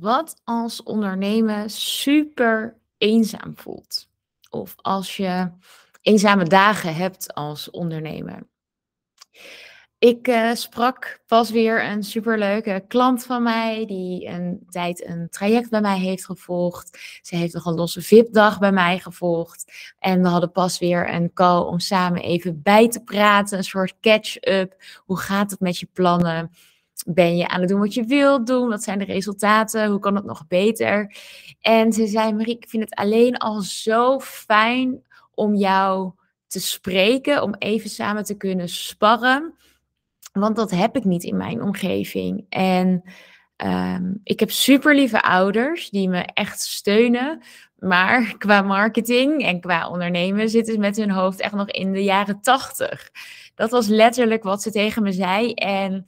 Wat als ondernemen super eenzaam voelt? Of als je eenzame dagen hebt als ondernemer? Ik uh, sprak pas weer een superleuke klant van mij, die een tijd een traject bij mij heeft gevolgd. Ze heeft nog een losse VIP-dag bij mij gevolgd. En we hadden pas weer een call om samen even bij te praten, een soort catch-up. Hoe gaat het met je plannen? Ben je aan het doen wat je wilt doen? Wat zijn de resultaten? Hoe kan het nog beter? En ze zei, Marie, ik vind het alleen al zo fijn om jou te spreken, om even samen te kunnen sparren. Want dat heb ik niet in mijn omgeving. En um, ik heb super lieve ouders die me echt steunen. Maar qua marketing en qua ondernemen zitten ze met hun hoofd echt nog in de jaren tachtig. Dat was letterlijk wat ze tegen me zei. En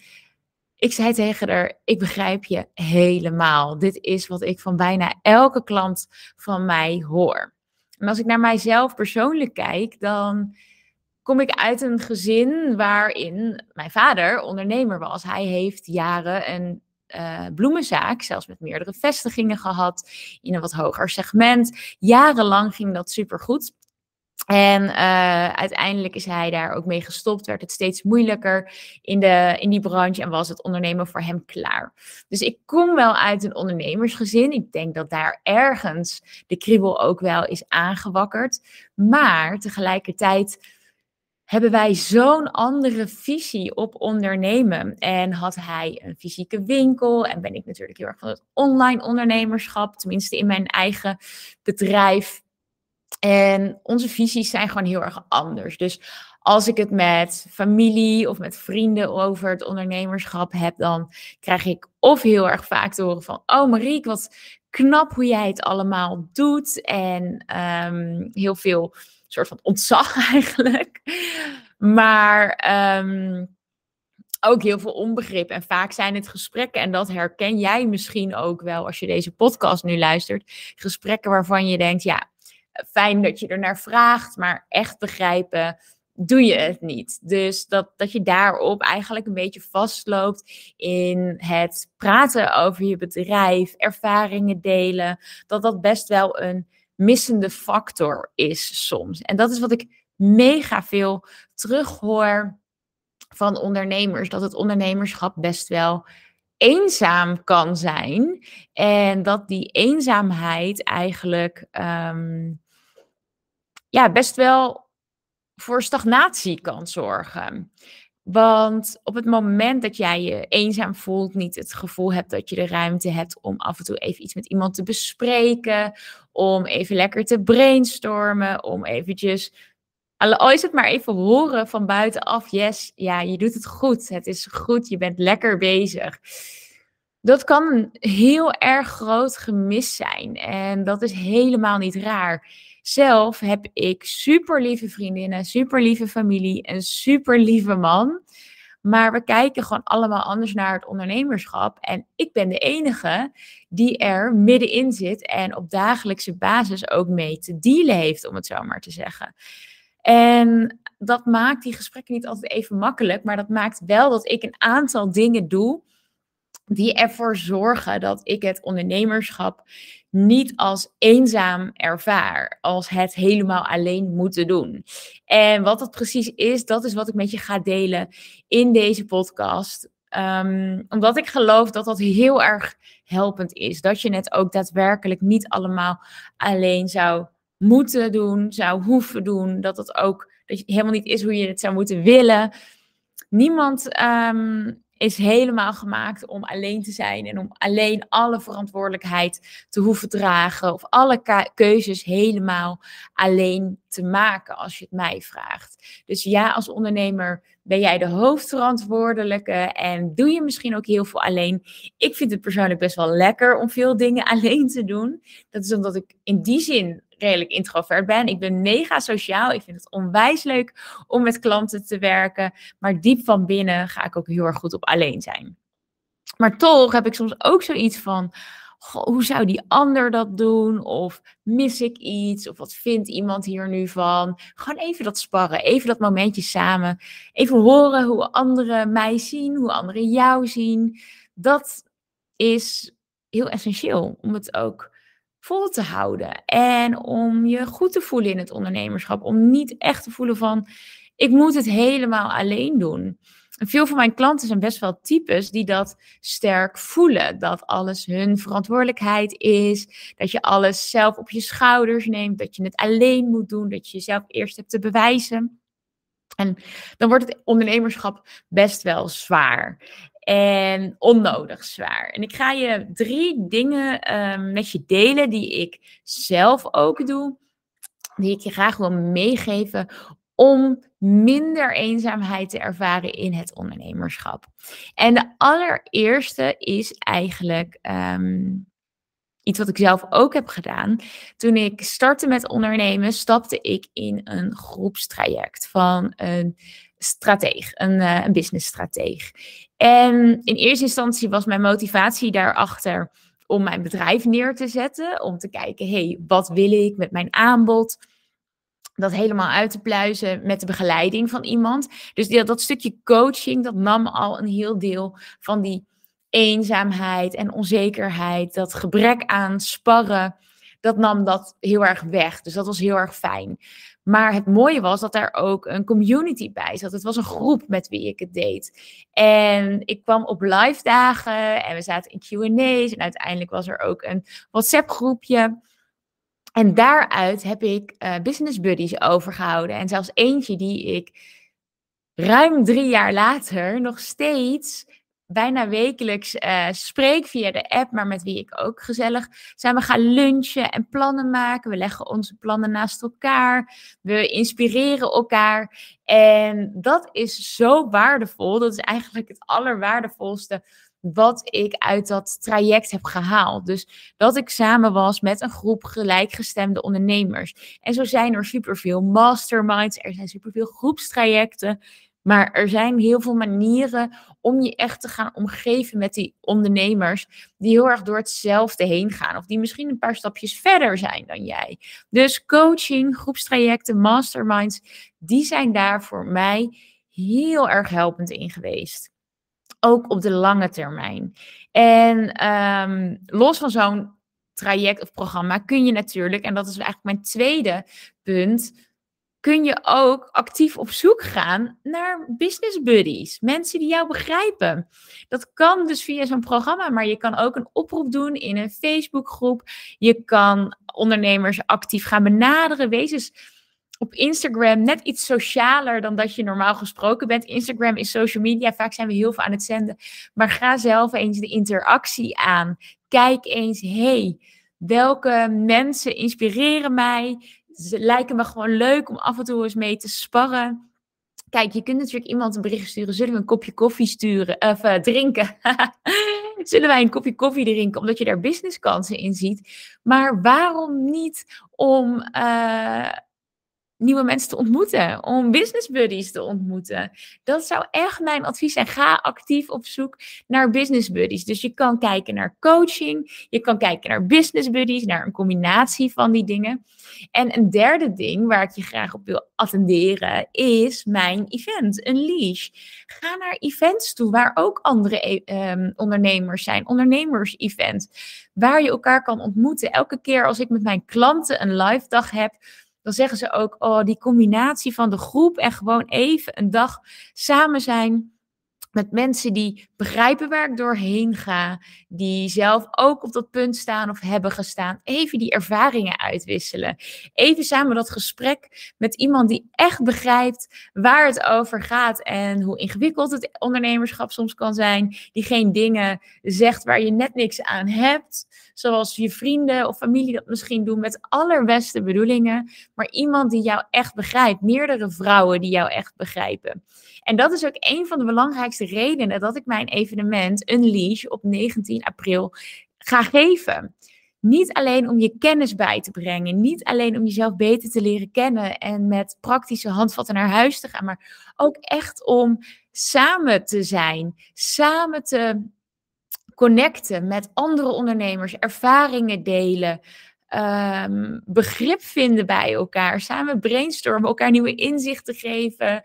ik zei tegen haar: Ik begrijp je helemaal. Dit is wat ik van bijna elke klant van mij hoor. En als ik naar mijzelf persoonlijk kijk, dan kom ik uit een gezin waarin mijn vader ondernemer was. Hij heeft jaren een uh, bloemenzaak, zelfs met meerdere vestigingen gehad, in een wat hoger segment. Jarenlang ging dat supergoed. En uh, uiteindelijk is hij daar ook mee gestopt, werd het steeds moeilijker in, de, in die branche en was het ondernemen voor hem klaar. Dus ik kom wel uit een ondernemersgezin. Ik denk dat daar ergens de kriebel ook wel is aangewakkerd. Maar tegelijkertijd hebben wij zo'n andere visie op ondernemen. En had hij een fysieke winkel en ben ik natuurlijk heel erg van het online ondernemerschap, tenminste in mijn eigen bedrijf. En onze visies zijn gewoon heel erg anders. Dus als ik het met familie of met vrienden over het ondernemerschap heb, dan krijg ik of heel erg vaak te horen van: Oh, Marieke, wat knap hoe jij het allemaal doet. En um, heel veel soort van ontzag eigenlijk. Maar um, ook heel veel onbegrip. En vaak zijn het gesprekken, en dat herken jij misschien ook wel als je deze podcast nu luistert. Gesprekken waarvan je denkt, ja, fijn dat je er naar vraagt, maar echt begrijpen doe je het niet. Dus dat, dat je daarop eigenlijk een beetje vastloopt in het praten over je bedrijf, ervaringen delen, dat dat best wel een missende factor is soms. En dat is wat ik mega veel terughoor van ondernemers, dat het ondernemerschap best wel eenzaam kan zijn. En dat die eenzaamheid eigenlijk um, ja, best wel voor stagnatie kan zorgen. Want op het moment dat jij je eenzaam voelt, niet het gevoel hebt dat je de ruimte hebt om af en toe even iets met iemand te bespreken, om even lekker te brainstormen, om eventjes, al is het maar even horen van buitenaf, yes, ja, je doet het goed, het is goed, je bent lekker bezig. Dat kan een heel erg groot gemis zijn en dat is helemaal niet raar. Zelf heb ik super lieve vriendinnen, super lieve familie, een super lieve man. Maar we kijken gewoon allemaal anders naar het ondernemerschap. En ik ben de enige die er middenin zit en op dagelijkse basis ook mee te dealen heeft, om het zo maar te zeggen. En dat maakt die gesprekken niet altijd even makkelijk, maar dat maakt wel dat ik een aantal dingen doe die ervoor zorgen dat ik het ondernemerschap niet als eenzaam ervaar, als het helemaal alleen moeten doen. En wat dat precies is, dat is wat ik met je ga delen in deze podcast. Ehm, omdat ik geloof dat dat heel erg helpend is. Dat je het ook daadwerkelijk niet allemaal alleen zou moeten doen, zou hoeven doen. Dat het ook dat het helemaal niet is hoe je het zou moeten willen. Niemand um, is helemaal gemaakt om alleen te zijn en om alleen alle verantwoordelijkheid te hoeven dragen of alle keuzes helemaal alleen te maken als je het mij vraagt. Dus ja, als ondernemer ben jij de hoofdverantwoordelijke en doe je misschien ook heel veel alleen. Ik vind het persoonlijk best wel lekker om veel dingen alleen te doen. Dat is omdat ik in die zin redelijk introvert ben. Ik ben mega sociaal. Ik vind het onwijs leuk om met klanten te werken. Maar diep van binnen ga ik ook heel erg goed op alleen zijn. Maar toch heb ik soms ook zoiets van. Hoe zou die ander dat doen? Of mis ik iets? Of wat vindt iemand hier nu van? Gewoon even dat sparren, even dat momentje samen. Even horen hoe anderen mij zien, hoe anderen jou zien. Dat is heel essentieel om het ook vol te houden. En om je goed te voelen in het ondernemerschap. Om niet echt te voelen van, ik moet het helemaal alleen doen. Veel van mijn klanten zijn best wel types die dat sterk voelen. Dat alles hun verantwoordelijkheid is. Dat je alles zelf op je schouders neemt. Dat je het alleen moet doen. Dat je jezelf eerst hebt te bewijzen. En dan wordt het ondernemerschap best wel zwaar. En onnodig zwaar. En ik ga je drie dingen ehm, met je delen die ik zelf ook doe. Die ik je graag wil meegeven om minder eenzaamheid te ervaren in het ondernemerschap. En de allereerste is eigenlijk ehm, iets wat ik zelf ook heb gedaan. Toen ik startte met ondernemen, stapte ik in een groepstraject van een strateeg, een, uh, een businessstrateeg. En in eerste instantie was mijn motivatie daarachter om mijn bedrijf neer te zetten, om te kijken, hey, wat wil ik met mijn aanbod? Dat helemaal uit te pluizen met de begeleiding van iemand. Dus dat, stukje coaching, dat nam al een heel deel van die eenzaamheid en onzekerheid, dat gebrek aan sparren, dat nam dat heel erg weg. Dus dat was heel erg fijn. Maar het mooie was dat daar ook een community bij zat. Het was een groep met wie ik het deed. En ik kwam op live dagen en we zaten in QA's. En uiteindelijk was er ook een WhatsApp groepje. En daaruit heb ik uh, business buddies overgehouden. En zelfs eentje die ik ruim drie jaar later nog steeds bijna wekelijks uh, spreek via de app, maar met wie ik ook gezellig zijn we gaan lunchen en plannen maken. We leggen onze plannen naast elkaar. We inspireren elkaar. En dat is zo waardevol. Dat is eigenlijk het allerwaardevolste wat ik uit dat traject heb gehaald. Dus dat ik samen was met een groep gelijkgestemde ondernemers. En zo zijn er superveel masterminds, er zijn superveel groepstrajecten. Maar er zijn heel veel manieren om je echt te gaan omgeven met die ondernemers die heel erg door hetzelfde heen gaan. Of die misschien een paar stapjes verder zijn dan jij. Dus coaching, groepstrajecten, masterminds, die zijn daar voor mij heel erg helpend in geweest ook op de lange termijn. En ehm, los van zo'n traject of programma kun je natuurlijk, en dat is eigenlijk mijn tweede punt, kun je ook actief op zoek gaan naar business buddies. Mensen die jou begrijpen. Dat kan dus via zo'n programma, maar je kan ook een oproep doen in een Facebookgroep. Je kan ondernemers actief gaan benaderen. Wees eens op Instagram net iets socialer dan dat je normaal gesproken bent. Instagram is social media, vaak zijn we heel veel aan het zenden. Maar ga zelf eens de interactie aan. Kijk eens, hey, welke mensen inspireren mij? Ze lijken me gewoon leuk om af en toe eens mee te sparren. Kijk, je kunt natuurlijk iemand een bericht sturen. Zullen we een kopje koffie sturen? Of uh, drinken? Zullen wij een kopje koffie drinken? Omdat je daar businesskansen in ziet. Maar waarom niet om uh, nieuwe mensen te ontmoeten, om business buddies te ontmoeten. Dat zou echt mijn advies zijn. Ga actief op zoek naar business buddies. Dus je kan kijken naar coaching, je kan kijken naar business buddies, naar een combinatie van die dingen. En een derde ding waar ik je graag op wil attenderen is mijn event, een leash. Ga naar events toe waar ook andere um, ondernemers zijn, ondernemers-event, waar je elkaar kan ontmoeten. Elke keer als ik met mijn klanten een live dag heb, dan zeggen ze ook, oh, die combinatie van de groep en gewoon even een dag samen zijn met mensen die begrijpen waar ik doorheen ga, die zelf ook op dat punt staan of hebben gestaan, even die ervaringen uitwisselen. Even samen dat gesprek met iemand die echt begrijpt waar het over gaat en hoe ingewikkeld het ondernemerschap soms kan zijn, die geen dingen zegt waar je net niks aan hebt, zoals je vrienden of familie dat misschien doen met allerbeste bedoelingen, maar iemand die jou echt begrijpt, meerdere vrouwen die jou echt begrijpen. En dat is ook een van de belangrijkste redenen dat ik mijn evenement Unleash op 19 april ga geven. Niet alleen om je kennis bij te brengen, niet alleen om jezelf beter te leren kennen en met praktische handvatten naar huis te gaan, maar ook echt om samen te zijn, samen te connecten met andere ondernemers, ervaringen delen, um, begrip vinden bij elkaar, samen brainstormen, elkaar nieuwe inzichten geven,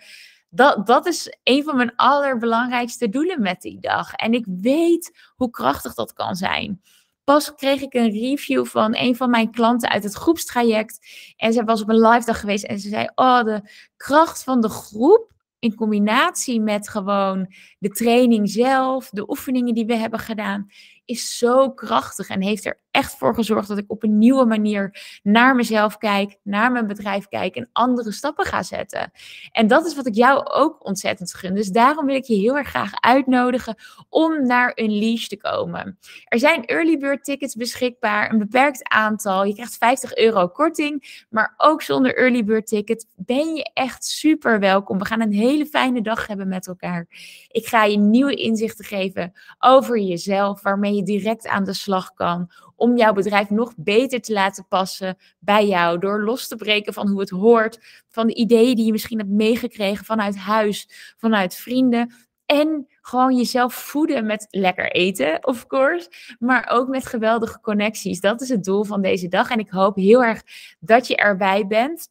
dat, dat is een van mijn allerbelangrijkste doelen met die dag. En ik weet hoe krachtig dat kan zijn. Pas kreeg ik een review van een van mijn klanten uit het groepstraject. En zij was op een live dag geweest en ze zei: Oh, de kracht van de groep in combinatie met gewoon de training zelf, de oefeningen die we hebben gedaan, is zo krachtig en heeft er echt voor gezorgd dat ik op een nieuwe manier naar mezelf kijk, naar mijn bedrijf kijk en andere stappen ga zetten. En dat is wat ik jou ook ontzettend gun. Dus daarom wil ik je heel erg graag uitnodigen om naar Unleash te komen. Er zijn early bird tickets beschikbaar, een beperkt aantal. Je krijgt 50 euro korting, maar ook zonder early bird ticket ben je echt super welkom. We gaan een hele fijne dag hebben met elkaar. Ik ga je nieuwe inzichten geven over jezelf, waarmee je direct aan de slag kan om jouw bedrijf nog beter te laten passen bij jou. Door los te breken van hoe het hoort, van de ideeën die je misschien hebt meegekregen vanuit huis, vanuit vrienden. En gewoon jezelf voeden met lekker eten, of course. Maar ook met geweldige connecties. Dat is het doel van deze dag. En ik hoop heel erg dat je erbij bent.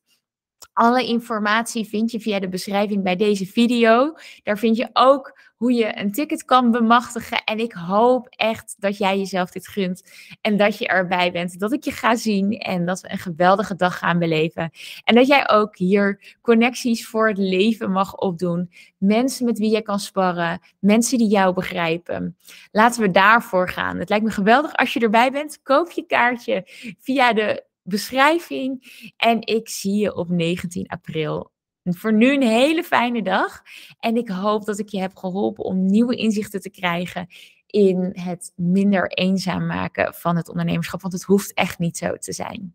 Alle informatie vind je via de beschrijving bij deze video. Daar vind je ook hoe je een ticket kan bemachtigen. En ik hoop echt dat jij jezelf dit gunt en dat je erbij bent. Dat ik je ga zien en dat we een geweldige dag gaan beleven. En dat jij ook hier connecties voor het leven mag opdoen. Mensen met wie je kan sparren, mensen die jou begrijpen. Laten we daarvoor gaan. Het lijkt me geweldig als je erbij bent. Koop je kaartje via de beschrijving. En ik zie je op 19 april. voor nu een hele fijne dag. En ik hoop dat ik je heb geholpen om nieuwe inzichten te krijgen in het minder eenzaam maken van het ondernemerschap. Want het hoeft echt niet zo te zijn.